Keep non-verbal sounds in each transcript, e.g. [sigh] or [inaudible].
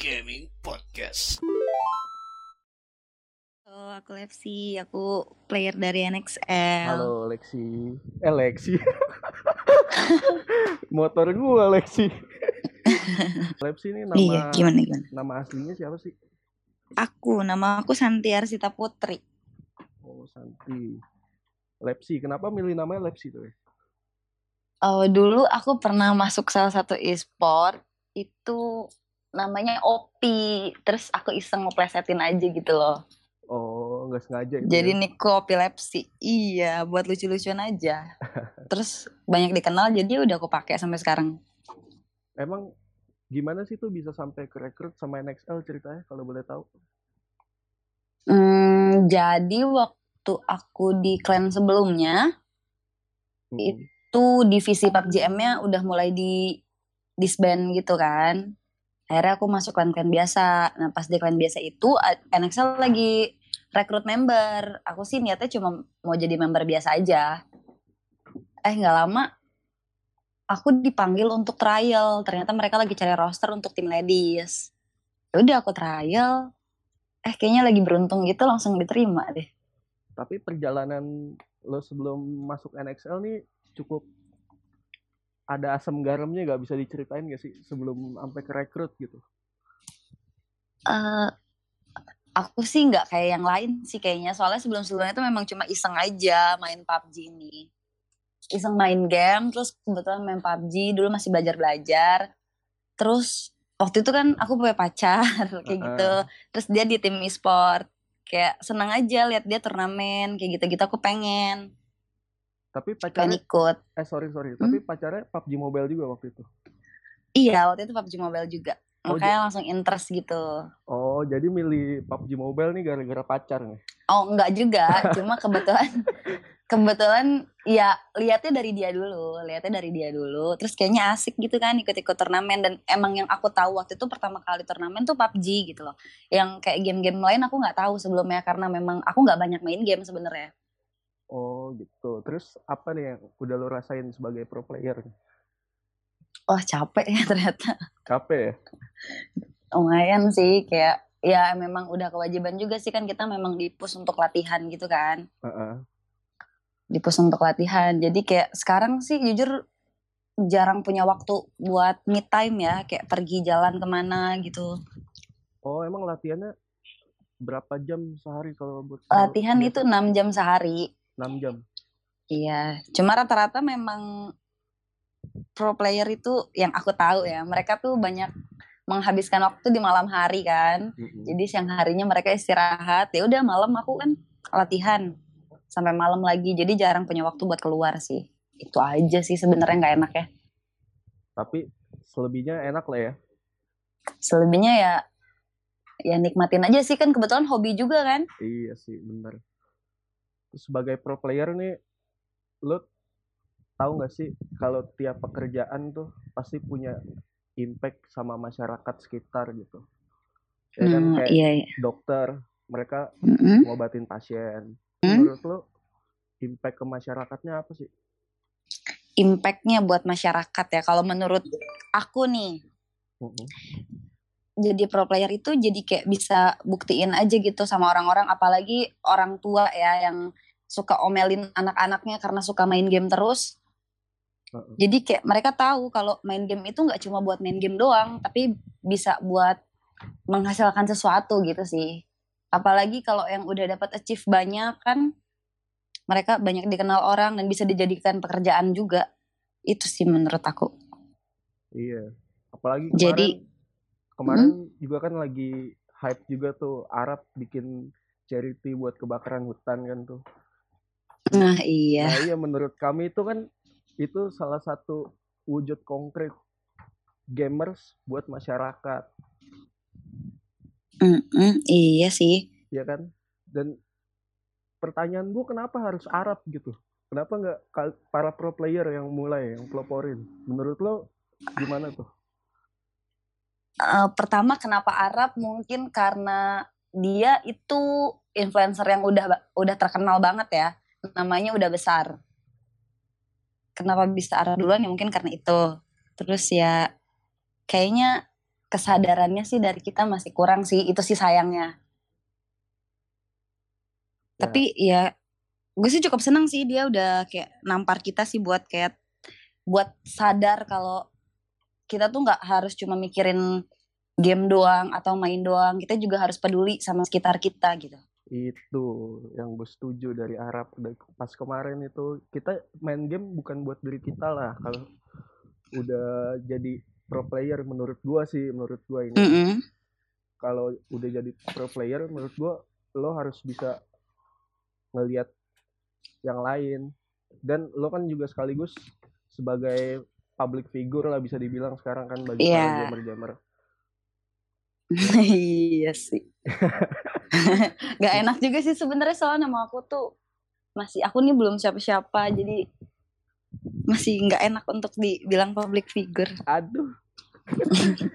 Gaming Podcast. Oh, aku Lexi, aku player dari NXL. Halo Lexi. Eh Lexi. [laughs] Motor gua Lexi. [laughs] Lexi ini nama Iya, gimana gimana? nama aslinya siapa sih? Aku, nama aku Santi Arsita Putri. Oh, Santi. Lepsi, kenapa milih namanya Lepsi tuh? ya? Oh, dulu aku pernah masuk salah satu e-sport itu namanya Opi. Terus aku iseng ngeplesetin aja gitu loh. Oh, nggak sengaja itu. Jadi ya? Niko Epilepsi. Iya, buat lucu-lucuan aja. [laughs] Terus banyak dikenal jadi udah aku pakai sampai sekarang. Emang gimana sih tuh bisa sampai ke rekrut sama NXL ceritanya kalau boleh tahu? Hmm, jadi waktu aku di clan sebelumnya Hmm. itu divisi PUBG-M-nya udah mulai di disband gitu kan. Akhirnya aku masuk klan-klan biasa. Nah pas di klan biasa itu a- NXL lagi rekrut member. Aku sih niatnya cuma mau jadi member biasa aja. Eh nggak lama aku dipanggil untuk trial. Ternyata mereka lagi cari roster untuk tim ladies. Ya Udah aku trial. Eh kayaknya lagi beruntung gitu langsung diterima deh. Tapi perjalanan lo sebelum masuk NXL nih cukup ada asam garamnya nggak bisa diceritain gak sih sebelum sampai ke rekrut gitu? eh aku sih nggak kayak yang lain sih kayaknya. Soalnya sebelum sebelumnya itu memang cuma iseng aja main PUBG ini. Iseng main game terus kebetulan main PUBG dulu masih belajar belajar. Terus waktu itu kan aku punya pacar [laughs] kayak gitu. Terus dia di tim e-sport. Kayak senang aja lihat dia turnamen kayak gitu gitu aku pengen Tapi pengen pacarnya ikut eh sorry sorry, Hmm? tapi pacarnya PUBG Mobile juga waktu itu. iya waktu itu PUBG Mobile juga Oh, makanya langsung interest gitu Oh, jadi milih PUBG Mobile nih gara-gara pacar nih. Oh enggak juga, cuma kebetulan [laughs] kebetulan ya lihatnya dari dia dulu, lihatnya dari dia dulu. Terus kayaknya asik gitu kan ikut-ikut turnamen dan emang yang aku tahu waktu itu pertama kali turnamen tuh PUBG gitu loh. Yang kayak game-game lain aku nggak tahu sebelumnya karena memang aku nggak banyak main game sebenarnya. Oh, gitu. Terus apa nih yang udah lo rasain sebagai pro player? Wah capek ya [laughs] ternyata. Capek ya? Lumayan sih kayak ya memang udah kewajiban juga sih kan kita memang dipus untuk latihan gitu kan. Heeh. dipus untuk latihan. Jadi kayak sekarang sih jujur jarang punya waktu buat me time ya, kayak pergi jalan ke mana gitu. Oh, emang latihannya berapa jam sehari kalau buat Latihan biasa? itu 6 jam sehari. 6 jam. Iya, cuma rata-rata memang pro player itu yang aku tahu ya, mereka tuh banyak menghabiskan waktu di malam hari kan. Mm-mm. Jadi siang harinya mereka istirahat. Ya udah malam aku kan latihan sampai malam lagi. Jadi jarang punya waktu buat keluar sih. Itu aja sih sebenarnya nggak enak ya. Tapi selebihnya enak lah ya. selebihnya ya ya nikmatin aja sih kan kebetulan hobi juga kan Iya sih, bener. Sebagai pro player nih, lo tahu nggak sih kalau tiap pekerjaan tuh pasti punya impact sama masyarakat sekitar gitu. Ya kan Hmm, kayak iya iya dokter, mereka Mm-mm. ngobatin pasien. Menurut lo impact ke masyarakatnya apa sih? impactnya buat masyarakat ya kalau menurut aku nih. Jadi pro player itu jadi kayak bisa buktiin aja gitu sama orang-orang apalagi orang tua ya yang suka omelin anak-anaknya karena suka main game terus. Jadi kayak mereka tahu kalau main game itu nggak cuma buat main game doang tapi bisa buat menghasilkan sesuatu gitu sih. Apalagi kalau yang udah dapat achieve banyak kan mereka banyak dikenal orang dan bisa dijadikan pekerjaan juga. Itu sih menurut aku. Iya. Apalagi kemarin Jadi- kemarin juga kan lagi hype juga tuh Arab bikin charity buat kebakaran hutan kan tuh. nah iya Nah iya menurut kami itu kan itu salah satu wujud konkret gamers buat masyarakat, Mm-mm, iya sih ya kan? Dan pertanyaan gua kenapa harus Arab gitu? Kenapa nggak para pro player yang mulai yang peloporin? Menurut lo gimana tuh? Eh, pertama kenapa Arab? Mungkin karena dia itu influencer yang udah udah terkenal banget ya. Namanya udah besar. Kenapa bisa Arab duluan? Ya mungkin karena itu. Terus ya kayaknya kesadarannya sih dari kita masih kurang sih. Itu sih sayangnya. Ya. tapi ya gue sih cukup seneng sih dia udah kayak nampar kita sih buat kayak buat sadar kalau kita tuh nggak harus cuma mikirin game doang atau main doang kita juga harus peduli sama sekitar kita gitu. Itu yang gue setuju dari Arab. Pas kemarin itu kita main game bukan buat diri kita lah. Kalau udah jadi pro player menurut gua sih menurut gua ini. Mm-mm. kalau udah jadi pro player menurut gua lo harus bisa ngelihat yang lain. Dan lo kan juga sekaligus sebagai public figure lah bisa dibilang sekarang kan bagi para Iya. gamer-gamer [laughs] iya sih. [laughs] Nggak enak juga sih sebenarnya soalnya nama aku tuh masih aku nih belum siapa-siapa jadi masih nggak enak untuk dibilang public figure. Aduh. [laughs]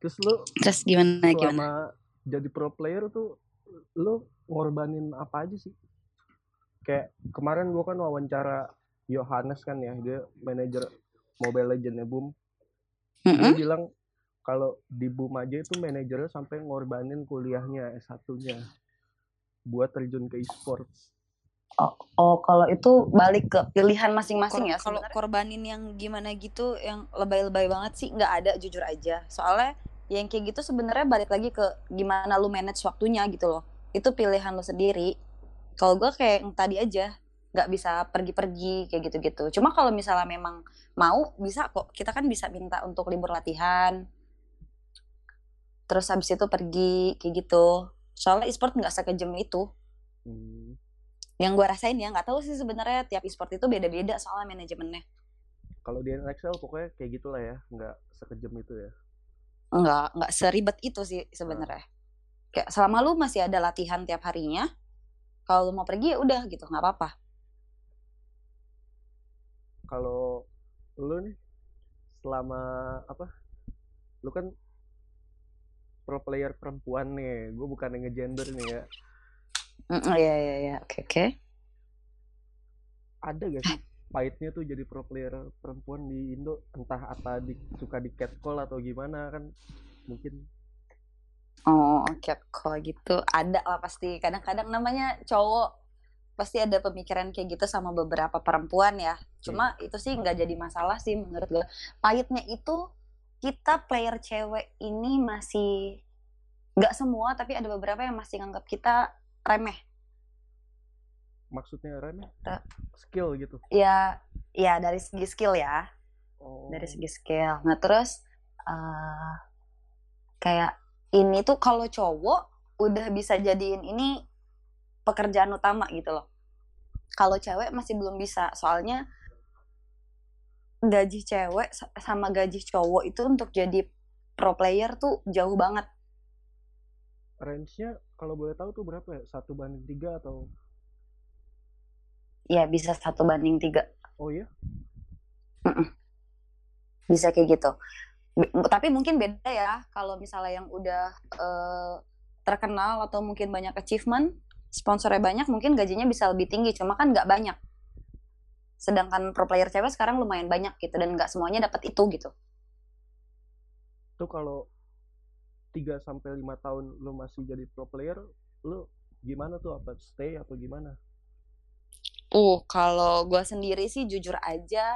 Terus lo terus gimana gimana? selama jadi pro player tuh lo ngorbanin apa aja sih? Kayak kemarin gua kan wawancara Yohanes kan ya dia manajer Mobile Legends Boom dia Mm-mm. bilang kalau di Boom aja itu manajernya sampai ngorbanin kuliahnya S1-nya buat terjun ke e-sports. oh kalau itu balik ke pilihan masing-masing ya Kalau korbanin yang gimana gitu, yang lebay-lebay banget sih nggak ada jujur aja. Soalnya yang kayak gitu sebenarnya balik lagi ke gimana lu manage waktunya gitu loh itu pilihan lu sendiri kalau gue kayak yang tadi aja nggak bisa pergi-pergi kayak gitu-gitu. Cuma kalau misalnya memang mau bisa kok. Kita kan bisa minta untuk libur latihan. Terus habis itu pergi kayak gitu. Soalnya e-sport nggak sekejam itu. Hmm, yang gue rasain ya nggak tahu sih sebenarnya tiap e-sport itu beda-beda soalnya manajemennya. Kalau di NXL pokoknya kayak gitulah ya, nggak sekejam itu ya. nggak nggak seribet itu sih sebenarnya. Kayak selama lu masih ada latihan tiap harinya kalau lu mau pergi ya udah gitu nggak apa-apa Kalau lu nih selama apa? Lu kan pro player perempuan nih, gue bukan yang ngegender nih ya. Mm, iya iya iya oke oke Ada gak sih pahitnya tuh jadi pro player perempuan di Indo? Entah apa di, suka di catcall atau gimana kan? Mungkin oh kalau gitu ada lah pasti kadang-kadang namanya cowok pasti ada pemikiran kayak gitu sama beberapa perempuan ya. Cuma itu sih nggak jadi masalah sih menurut gue pahitnya itu kita player cewek ini masih nggak semua tapi ada beberapa yang masih nganggap kita remeh. Maksudnya remeh? Skill gitu. ya ya dari segi skill ya. Oh. dari segi skill. Nah terus eh kayak ini tuh kalau cowok udah bisa jadiin ini pekerjaan utama gitu loh. Kalau cewek masih belum bisa soalnya gaji cewek sa- sama gaji cowok itu untuk jadi pro player tuh jauh banget. Range-nya kalau boleh tahu tuh berapa ya? Satu banding tiga atau? Ya bisa satu banding tiga. Oh ya? bisa kayak gitu. B- tapi mungkin beda ya kalau misalnya yang udah eh, terkenal atau mungkin banyak achievement sponsornya banyak mungkin gajinya bisa lebih tinggi cuma kan nggak banyak sedangkan pro player cewek sekarang lumayan banyak gitu dan nggak semuanya dapat itu gitu Tuh kalau 3 sampai lima tahun lu masih jadi pro player, lu gimana tuh apa stay atau gimana? uh kalau gue sendiri sih jujur aja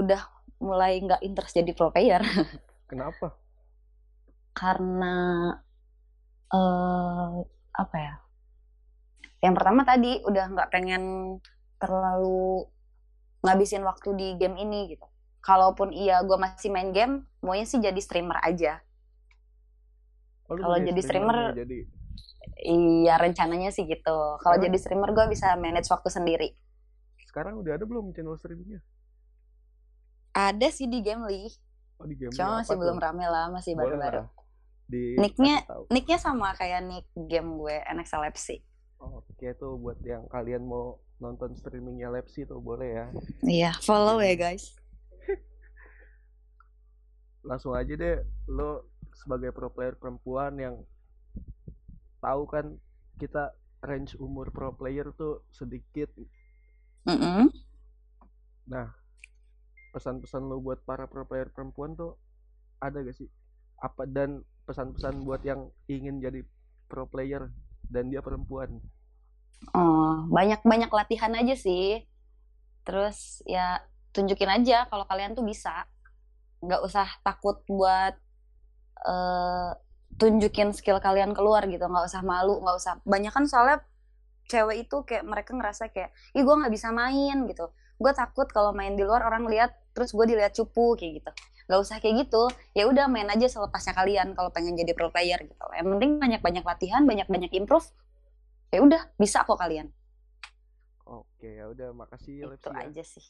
udah mulai nggak interest jadi pro player [laughs] Kenapa? karena eh apa ya? Yang pertama tadi udah nggak pengen terlalu ngabisin waktu di game ini gitu. Kalaupun iya gue masih main game, maunya sih jadi streamer aja. Oh, Kalau jadi streamer- jadi Iya rencananya sih gitu. Kalau jadi streamer gue bisa manage waktu sendiri. sekarang udah ada belum channel streamingnya? Ada sih di Gamely, Oh di game cuma masih belum rame lah, masih baru-baru. Di Nicknya-. Nicknya sama kayak nick game gue NXL FC. Oke tuh buat yang kalian mau nonton streamingnya Lepsi tuh boleh ya. Iya, follow ya guys. [laughs] Langsung aja deh lo sebagai pro player perempuan yang tahu kan kita range umur pro player tuh sedikit Mm-mm. pesan-pesan lu buat para pro player perempuan tuh ada gak sih apa dan pesan-pesan buat yang ingin jadi pro player dan dia perempuan Oh, banyak-banyak latihan aja sih. Terus ya tunjukin aja kalau kalian tuh bisa. Nggak usah takut buat eh tunjukin skill kalian keluar gitu. Nggak usah malu, nggak usah. Banyak kan soalnya cewek itu kayak mereka ngerasa kayak, ih gue nggak bisa main gitu. Gue takut kalau main di luar orang lihat, terus gue dilihat cupu kayak gitu. Nggak usah kayak gitu. Ya udah main aja selepasnya kalian kalau pengen jadi pro player gitu. Yang penting banyak-banyak latihan, banyak-banyak improve. Ya udah bisa kok kalian. oke ya udah makasih Itu ya. aja sih.